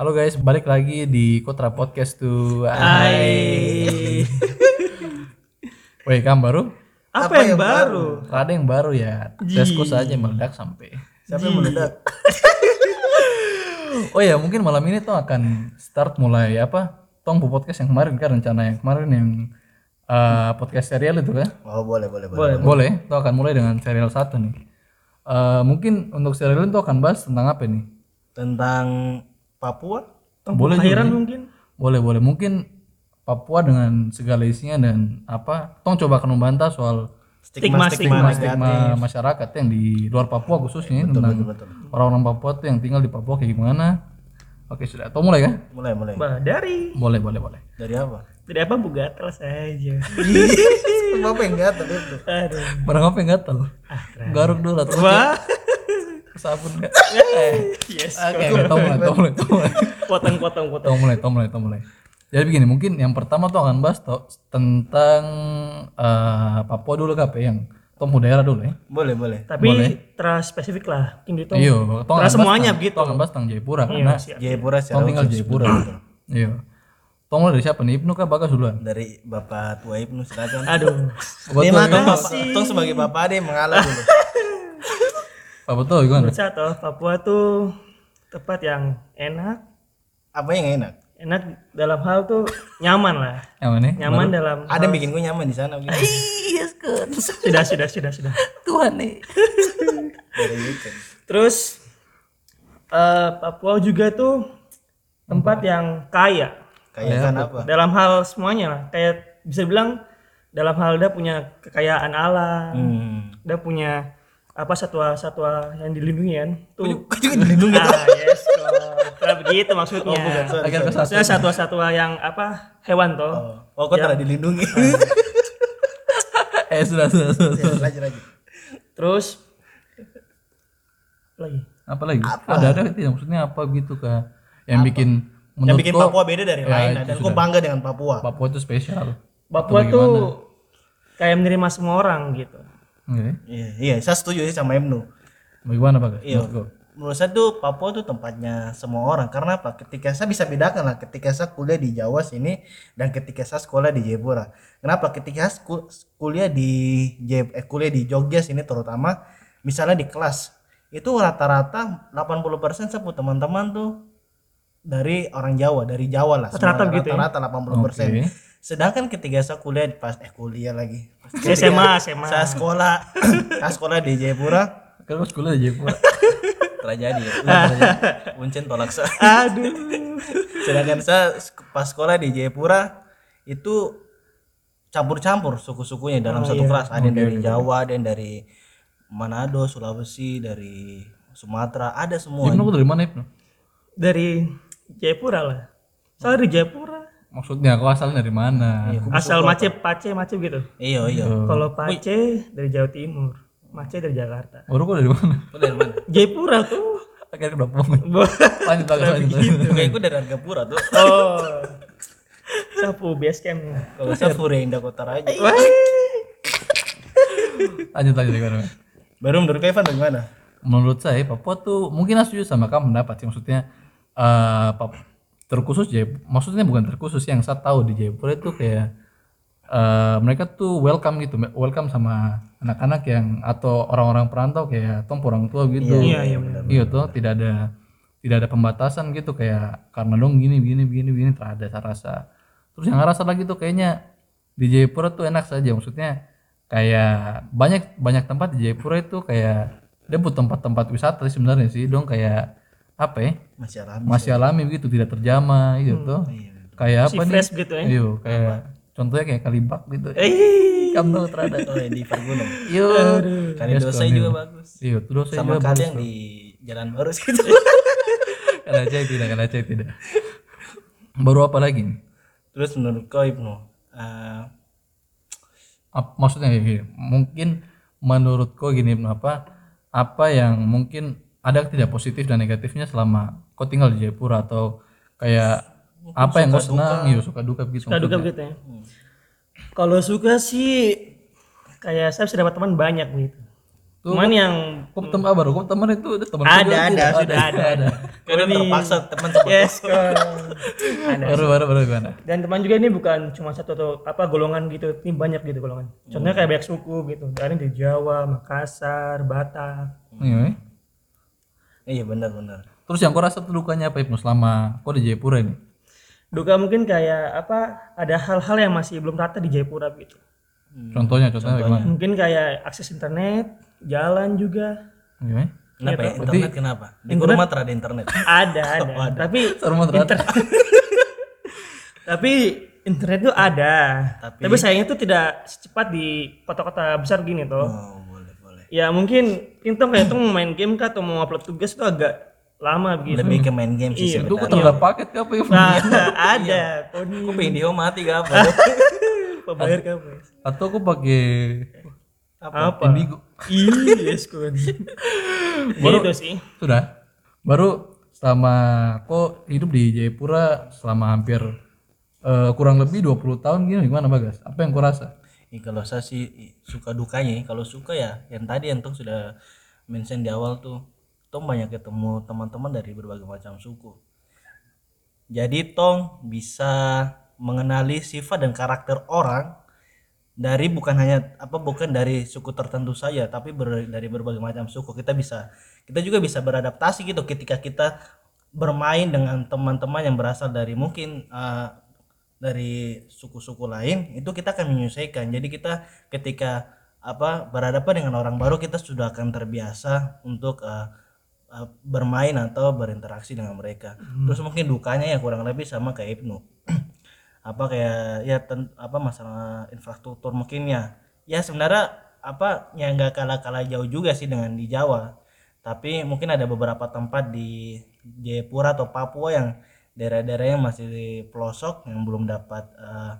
Halo guys, balik lagi di Kotra Podcast tuh. Hai. Woi, kamu baru? Apa, yang, baru? Ada yang baru ya. Tesco saja meledak sampai. Siapa yang meledak? Oh ya, mungkin malam ini tuh akan start mulai apa? Tong bu podcast yang kemarin kan rencana yang kemarin yang eh, podcast serial itu kan? Oh boleh boleh boleh. Boleh. Boleh, itu akan mulai dengan serial satu nih. Eh, mungkin untuk serial itu akan bahas tentang apa nih? Tentang Papua? Boleh juga. Akhiran nih. mungkin. Boleh, boleh. Mungkin Papua dengan segala isinya dan apa? Tong coba akan membantah soal Stigma, stigma, stigma. stigma masyarakat yang di luar Papua khususnya ini tentang betul. orang-orang Papua tuh yang tinggal di Papua kayak gimana. Oke, sudah. Atau mulai kan? Mulai mulai. Bah, dari Boleh, boleh, boleh. Dari apa? dari apa bu gatel saja. Bapak yang gatel itu. Aduh. Barang apa yang gatel? Garuk dulu atau Wah. Sabun enggak? Yes. Oke, tau mulai, tau mulai, tau mulai. Potong potong potong. Tau mulai, tau mulai, tau mulai. Jadi begini, mungkin yang pertama tuh akan bahas tuh tentang eh, Papua dulu kap yang Tom daerah dulu ya. Boleh boleh. Tapi terus spesifik lah. Mungkin itu. Iya, Terus semuanya begitu. Tong akan bahas tentang Jayapura karena Iya, siap. Jayapura secara Tong tinggal. Jayapura. Iya. Tong dari siapa nih? Ibnu kah Bagas duluan? Dari Bapak Tua Ibnu silakan. Aduh. Bapak tuh, mah gimana? tong, sebagai bapak yang mengalah dulu. Bapak tuh gimana? Menurut saya toh Papua tuh tempat yang enak. Apa yang enak? Enak dalam hal tuh nyaman lah. Yang mana? Nyaman dalam Ada yang bikin gue nyaman di sana. gitu. Iya, kan. sudah sudah sudah sudah. Tuhan nih. Weekend. Terus eh, Papua juga tuh tempat yang kaya Kayak kan apa? dalam hal semuanya lah. Kayak bisa bilang dalam hal dia punya kekayaan alam, Hmm. dia punya apa satwa-satwa yang dilindungi kan. Tuh. Kau juga dilindungi. Ah, yes, kok. Nah, begitu maksudnya. sorry, Agar ke Maksudnya satwa-satwa yang apa hewan toh. Oh, oh kau telah dilindungi. Eh sudah sudah sudah. Ya, lanjut lanjut. Terus lagi Apa lagi? Ada ada tidak maksudnya apa gitu kah? Yang bikin Yang menurut bikin kau Papua beda dari Ya, lain itu dan sudah. kau bangga dengan Papua. Papua itu spesial. Papua tuh kayak menerima semua orang gitu. Oke. Iya, iya, saya setuju sih sama Ibnu. Bagaimana Bagas? Iya. Menurut saya tuh Papua tuh tempatnya semua orang. Karena apa? Ketika saya bisa bedakan lah. Ketika saya kuliah di Jawa sini dan ketika saya sekolah di Jayapura. Kenapa? Ketika saya kuliah di Jay- eh, kuliah di Jogja sini terutama, misalnya di kelas itu rata-rata 80% saya punya teman-teman tuh dari orang Jawa, dari Jawa lah. Rata-rata Semua gitu ya? Rata-rata 80%. Oke. Sedangkan ketika saya kuliah di- pas eh kuliah lagi. Pas SMA, SMA. saya sekolah saya sekolah di Jayapura Kan kau sekolah di Jayapura. terjadi ya. Uncen tolak saya. Aduh. Sedangkan saya pas sekolah di Jayapura itu campur-campur suku-sukunya dalam satu kelas. Ada yang dari Jawa, ada yang dari Manado, Sulawesi, dari Sumatera, ada semua. Ibnu dari mana Ibnu? Dari Jayapura lah. Saya dari Jayapura. Maksudnya kau asalnya dari mana? Asal Mace, Pace, Mace gitu. Iya, iya. Kalau Pace dari Jawa Timur, Mace dari Jakarta. Baru kau dari mana? Kau dari mana? Jayapura tuh. Akhirnya udah bohong. Lanjut lanjut. lanjut. Kayak gue dari Argapura tuh. Oh. Sapu base camp. Kalau saya Pura Indah Kota Raja. Wah. Lanjut lanjut gimana? Baru menurut Kevin bagaimana? Menurut saya Papua tuh mungkin aku setuju sama kamu pendapat sih maksudnya eh Pap- terkhusus Jayapura maksudnya bukan terkhusus yang saya tahu di Jayapura itu kayak eh mereka tuh welcome gitu welcome sama anak-anak yang atau orang-orang perantau kayak tom orang tua gitu Iya, iya benar. iya tuh tidak ada tidak ada pembatasan gitu kayak karena dong gini gini gini gini tak ada saya rasa terus yang rasa lagi tuh kayaknya di Jayapura tuh enak saja maksudnya kayak banyak banyak tempat di Jayapura itu kayak dia butuh tempat-tempat wisata sebenarnya sih dong kayak apa ya Masih alami. masih alami gitu tidak terjamah gitu kayak apa Si nih fresh gitu ya. Iya, kayak contohnya kayak kalibak gitu Eh. kamu tahu terada Oh, yang di Pergunung. Yo, Kali dosa juga bagus. Iya, dosa Sama juga kali yang di Jalan Baru situ. Kalau cek tidak, kalau cek tidak. Baru apa lagi? Terus menurut kau Ibnu, eh, Ap- maksudnya gini, mungkin menurut kau gini apa apa yang mungkin ada tidak positif dan negatifnya selama kau tinggal di Jayapura atau kayak apa yang kau senang, iya suka duka gitu. Suka duka gitu ya. Kalau suka sih kayak saya bisa dapat teman banyak gitu. Tuh, Cuman yang kok teman baru kok teman itu ada teman ada ada tidak? sudah ada ada. Karena terpaksa teman-teman. Yes, ada. baru baru baru gimana Dan teman juga ini bukan cuma satu atau apa golongan gitu, ini banyak gitu golongan. Contohnya kayak banyak suku gitu. Ada di Jawa, Makassar, Batak. iya eh. Iya benar-benar. terus yang kau rasa tuh dukanya apa Ibnu selama kau di Jayapura ini Duka mungkin kayak apa? Ada hal-hal yang masih belum rata di Jayapura gitu. contohnya contohnya gimana Mungkin kayak akses internet, jalan juga. iya eh. Kenapa ya? Berarti- Internet kenapa? Di rumah terada internet. Ada, ada. Tapi Serem ternyata. tapi internet tuh ada. Tapi- Tapi, sayangnya tuh tidak secepat di kota-kota besar gini tuh. Oh, boleh, boleh. Ya mungkin itu kayak tuh mau main game kah atau mau upload tugas tuh agak lama begitu. Lebih ke main game sih Iya. itu kok sebenarnya. terhadap paket ke apa ya Nah, ada. Kau Aku nih pengen dia mati gak apa? pembayar kah, Bos? atau aku pakai Apa? Indigo Iya, yes, kun. Gitu sih. sudah baru selama kok hidup di Jayapura selama hampir eh, kurang lebih 20 tahun gini gimana Bagas apa yang kau rasa Ih, kalau saya sih ih, suka dukanya. Kalau suka ya yang tadi yang Tong sudah mention di awal tuh, Tong banyak ketemu teman-teman dari berbagai macam suku. Jadi Tong bisa mengenali sifat dan karakter orang dari bukan hanya apa bukan dari suku tertentu saja tapi ber- dari berbagai macam suku kita bisa kita juga bisa beradaptasi gitu ketika kita bermain dengan teman-teman yang berasal dari mungkin eh, dari suku-suku lain itu kita akan menyesuaikan jadi kita ketika apa berhadapan dengan orang baru kita sudah akan terbiasa untuk eh, eh, bermain atau berinteraksi dengan mereka. Terus mungkin dukanya ya kurang lebih sama kayak Ibnu. Apa kayak ya ten- apa masalah infrastruktur mungkin ya. Ya sebenarnya apa yang nggak kalah kalah jauh juga sih dengan di Jawa. Tapi mungkin ada beberapa tempat di Jayapura atau Papua yang daerah-daerah yang masih di pelosok yang belum dapat eh,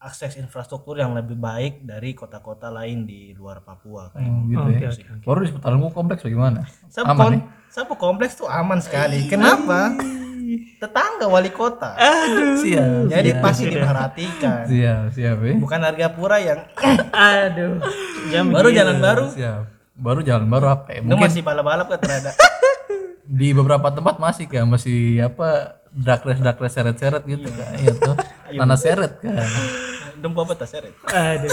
akses infrastruktur yang lebih baik dari kota-kota lain di luar Papua kayak oh, gitu ya oke, baru di seputaranku kompleks bagaimana Sapu, aman kom- nih Sapu kompleks tuh aman sekali. Kenapa? Tetangga wali kota. siap Jadi pasti diperhatikan. siap siap eh. Bukan harga pura yang Aduh. Jam baru jalan baru. siap baru jalan baru apa ya mungkin masih balap-balap kan terada. Di beberapa tempat masih kan masih apa drag race drag race seret seret gitu kan iya tuh tanah seret kan Dempo apa seret? Aduh.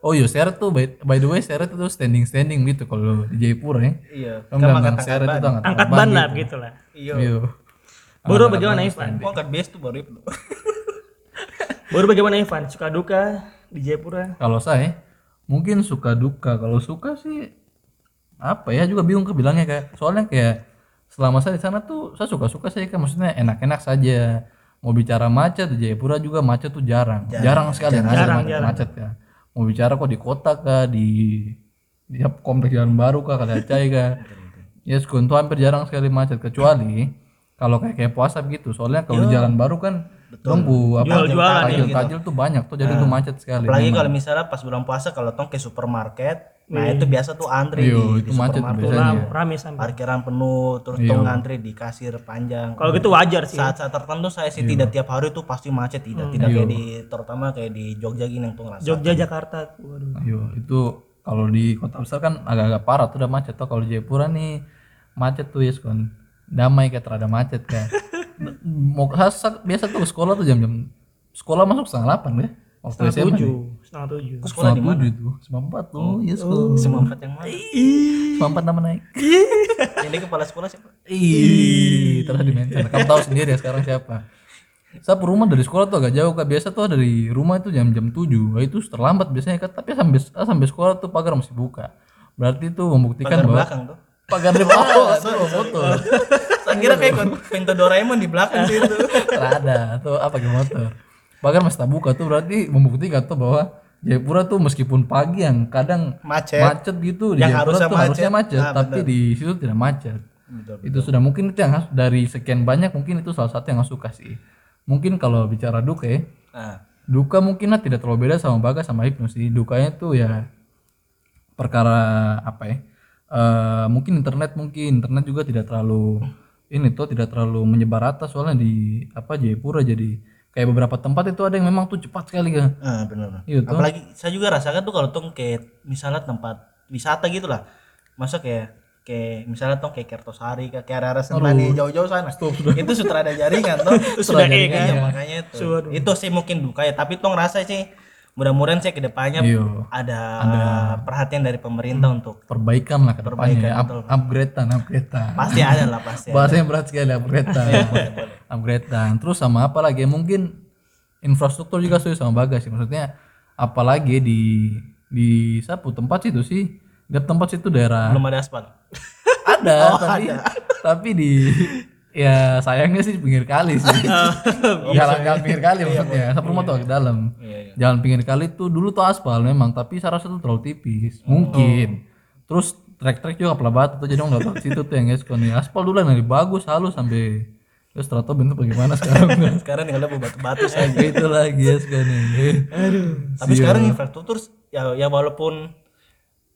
oh iya seret tuh by, by the way seret itu standing standing gitu kalau di Jayapura ya Iya. kamu Kamu bilang angkat seret itu angkat Angkat ban lah begitu lah. Iya. iya Baru bagaimana Ivan? Mau angkat base tuh baru itu. Baru bagaimana Ivan? Suka duka di Jayapura? kalau saya mungkin suka duka kalau suka sih apa ya juga bingung kebilangnya kayak soalnya kayak selama saya di sana tuh saya suka suka saya kan maksudnya enak-enak saja. Mau bicara macet di Jayapura juga macet tuh jarang. Jarang, sekali. yang ada Jarang, macet, jarang. macet ya mau bicara kok di kota kah di di kompleks jalan baru kah kali acai kah ya tuh hampir jarang sekali macet kecuali kalau kayak kayak puasa gitu soalnya kalau di jalan baru kan dong bu apa Jual-jualan tajil tajil tuh banyak tuh jadi tuh macet sekali Apalagi kalau misalnya pas bulan puasa kalau tong ke supermarket, nah itu biasa tuh antri Iya, di, itu di macet supermarket. Ram, rame sampai. Parkiran penuh, terus tong ngantri di kasir panjang. Kalau gitu wajar sih. Saat-saat tertentu saya sih Iya. tidak tiap hari tuh pasti macet, tidak tidak kayak di terutama kayak di Jogja gini yang tuh ngerasa. Jogja Jakarta. Waduh. Ayo, itu kalau di kota besar kan agak-agak parah tuh udah macet tuh kalau di Jayapura nih macet tuh ya kan damai kayak terada macet kan mau sa- biasa tuh sekolah tuh jam-jam sekolah masuk setengah delapan ya waktu Setengah SMA tujuh. Setengah tujuh. sekolah di mana? tuh sembilan empat tuh iya sekolah. Semua empat yang mana? sembilan empat nama naik. Ini kepala sekolah siapa? ih terus dimention. Kamu tahu sendiri ya sekarang siapa. Saya rumah dari sekolah tuh agak jauh kak. Biasa tuh dari rumah itu jam-jam 7 Wah, itu terlambat biasanya kak. Tapi sampai sampai sekolah tuh pagar masih buka. Berarti itu membuktikan Pagar bahwa belakang tuh. pagar di bawah. Oh, motor. Saya kira kayak pintu Doraemon di belakang sih itu. ada atau apa motor pagar masih tak buka tuh berarti membuktikan tuh bahwa Jayapura tuh meskipun pagi yang kadang Macet. macet gitu di Yang Jayapura harusnya tuh harusnya macet. macet Ah, tapi di situ tidak macet Betul. itu sudah mungkin itu yang dari sekian banyak mungkin itu salah satu yang aku suka sih mungkin kalau bicara duka ya Nah, duka mungkin lah tidak terlalu beda sama Bagas sama Ibnu sih dukanya tuh ya perkara apa ya Eh, mungkin internet mungkin internet juga tidak terlalu ini tuh tidak terlalu menyebar rata soalnya di apa Jayapura jadi kayak beberapa tempat itu ada yang memang tuh cepat sekali kan ah benar. Iya tuh. Apalagi saya juga rasakan tuh kalau tong kayak misalnya tempat wisata gitu lah masa kayak kayak misalnya tong kayak Kertosari kayak arah Sentani jauh-jauh sana. Itu sudah ada jaringan toh sudah kan? iya, makanya itu. Itu sih mungkin duka ya tapi tong rasa sih mudah-mudahan sih ke depannya Iya. ada, perhatian dari pemerintah untuk perbaikan lah ke depannya. ya. Up, upgradean upgradean. Pasti ada lah pasti ada. bahasanya berat sekali upgradean. Iya, upgradean. Terus sama apa lagi? Mungkin infrastruktur juga sesuai sama bagas sih. Maksudnya apalagi di di sapu tempat situ sih. Di tempat situ daerah. Belum ada aspal ada tapi tapi di ya sayangnya sih pinggir kali sih. Jalan jalan pinggir kali maksudnya. sapu rumah tuh agak dalam. Iya, iya. jalan pinggir kali tuh dulu tuh aspal memang tapi saya rasa tuh terlalu tipis. Mungkin. Terus trek-trek juga pala batu tuh jadi nggak tahu situ tuh yang guys nih. Aspal dulu yang lebih bagus halus sampai terus ternyata bentuk bagaimana sekarang. Sekarang tinggal ada batu-batu saja itu lagi ya sekarang aduh. Tapi sekarang infrastruktur ya ya walaupun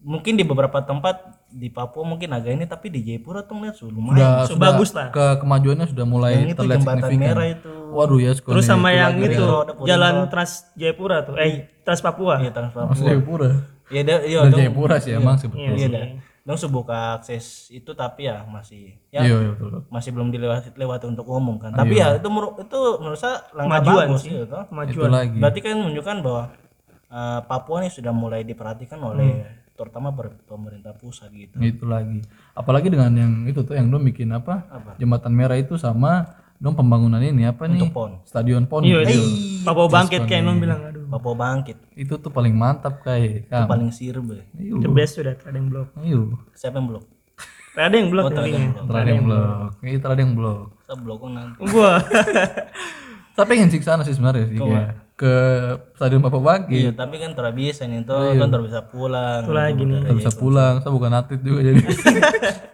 mungkin di beberapa tempat di Papua mungkin agak ini tapi di Jayapura tuh lihat sudah lumayan udah So, sudah bagus lah. ke kemajuannya sudah mulai Yang itu terlihat jembatan signifikan. merah itu. Waduh ya Terus sama yang lagi. itu ya. Jalan Trans Jayapura tuh, eh Trans Papua. iya trans Mas Papua Jayapura. Iya dia iya dong. Jayapura sih emang sebetulnya iya dah dong. sebuka akses itu tapi ya masih ya iya iya betul. masih belum dilewati lewati untuk umum kan. Tapi ya itu menurut itu menurut saya langkah Kemajuan bagus sih. gitu itu Kemajuan. lagi. Berarti kan menunjukkan bahwa eh, Papua ini sudah mulai diperhatikan oleh terutama per- pemerintah pusat gitu. Itu lagi. Apalagi dengan yang itu tuh yang dong bikin apa, jembatan merah itu sama dong pembangunan ini apa nih? Pon. stadion pon Iya gitu. itu. Papua bangkit kayak non bilang aduh. Papua bangkit. Itu tuh paling mantap kayak itu paling sirbe. Ayo The best sudah ada yang blok. ayo siapa yang blok Ada yang blok intinya. terada yang blok itu terada yang blok saya blok nanti? Gua. saya pengen sih sana sih sebenarnya sih kayak ke stadion Papua Bangkit iya tapi kan bisa nih tuh kan tidak bisa pulang. Nih. Nggak bisa pulang saya bukan atlet juga jadi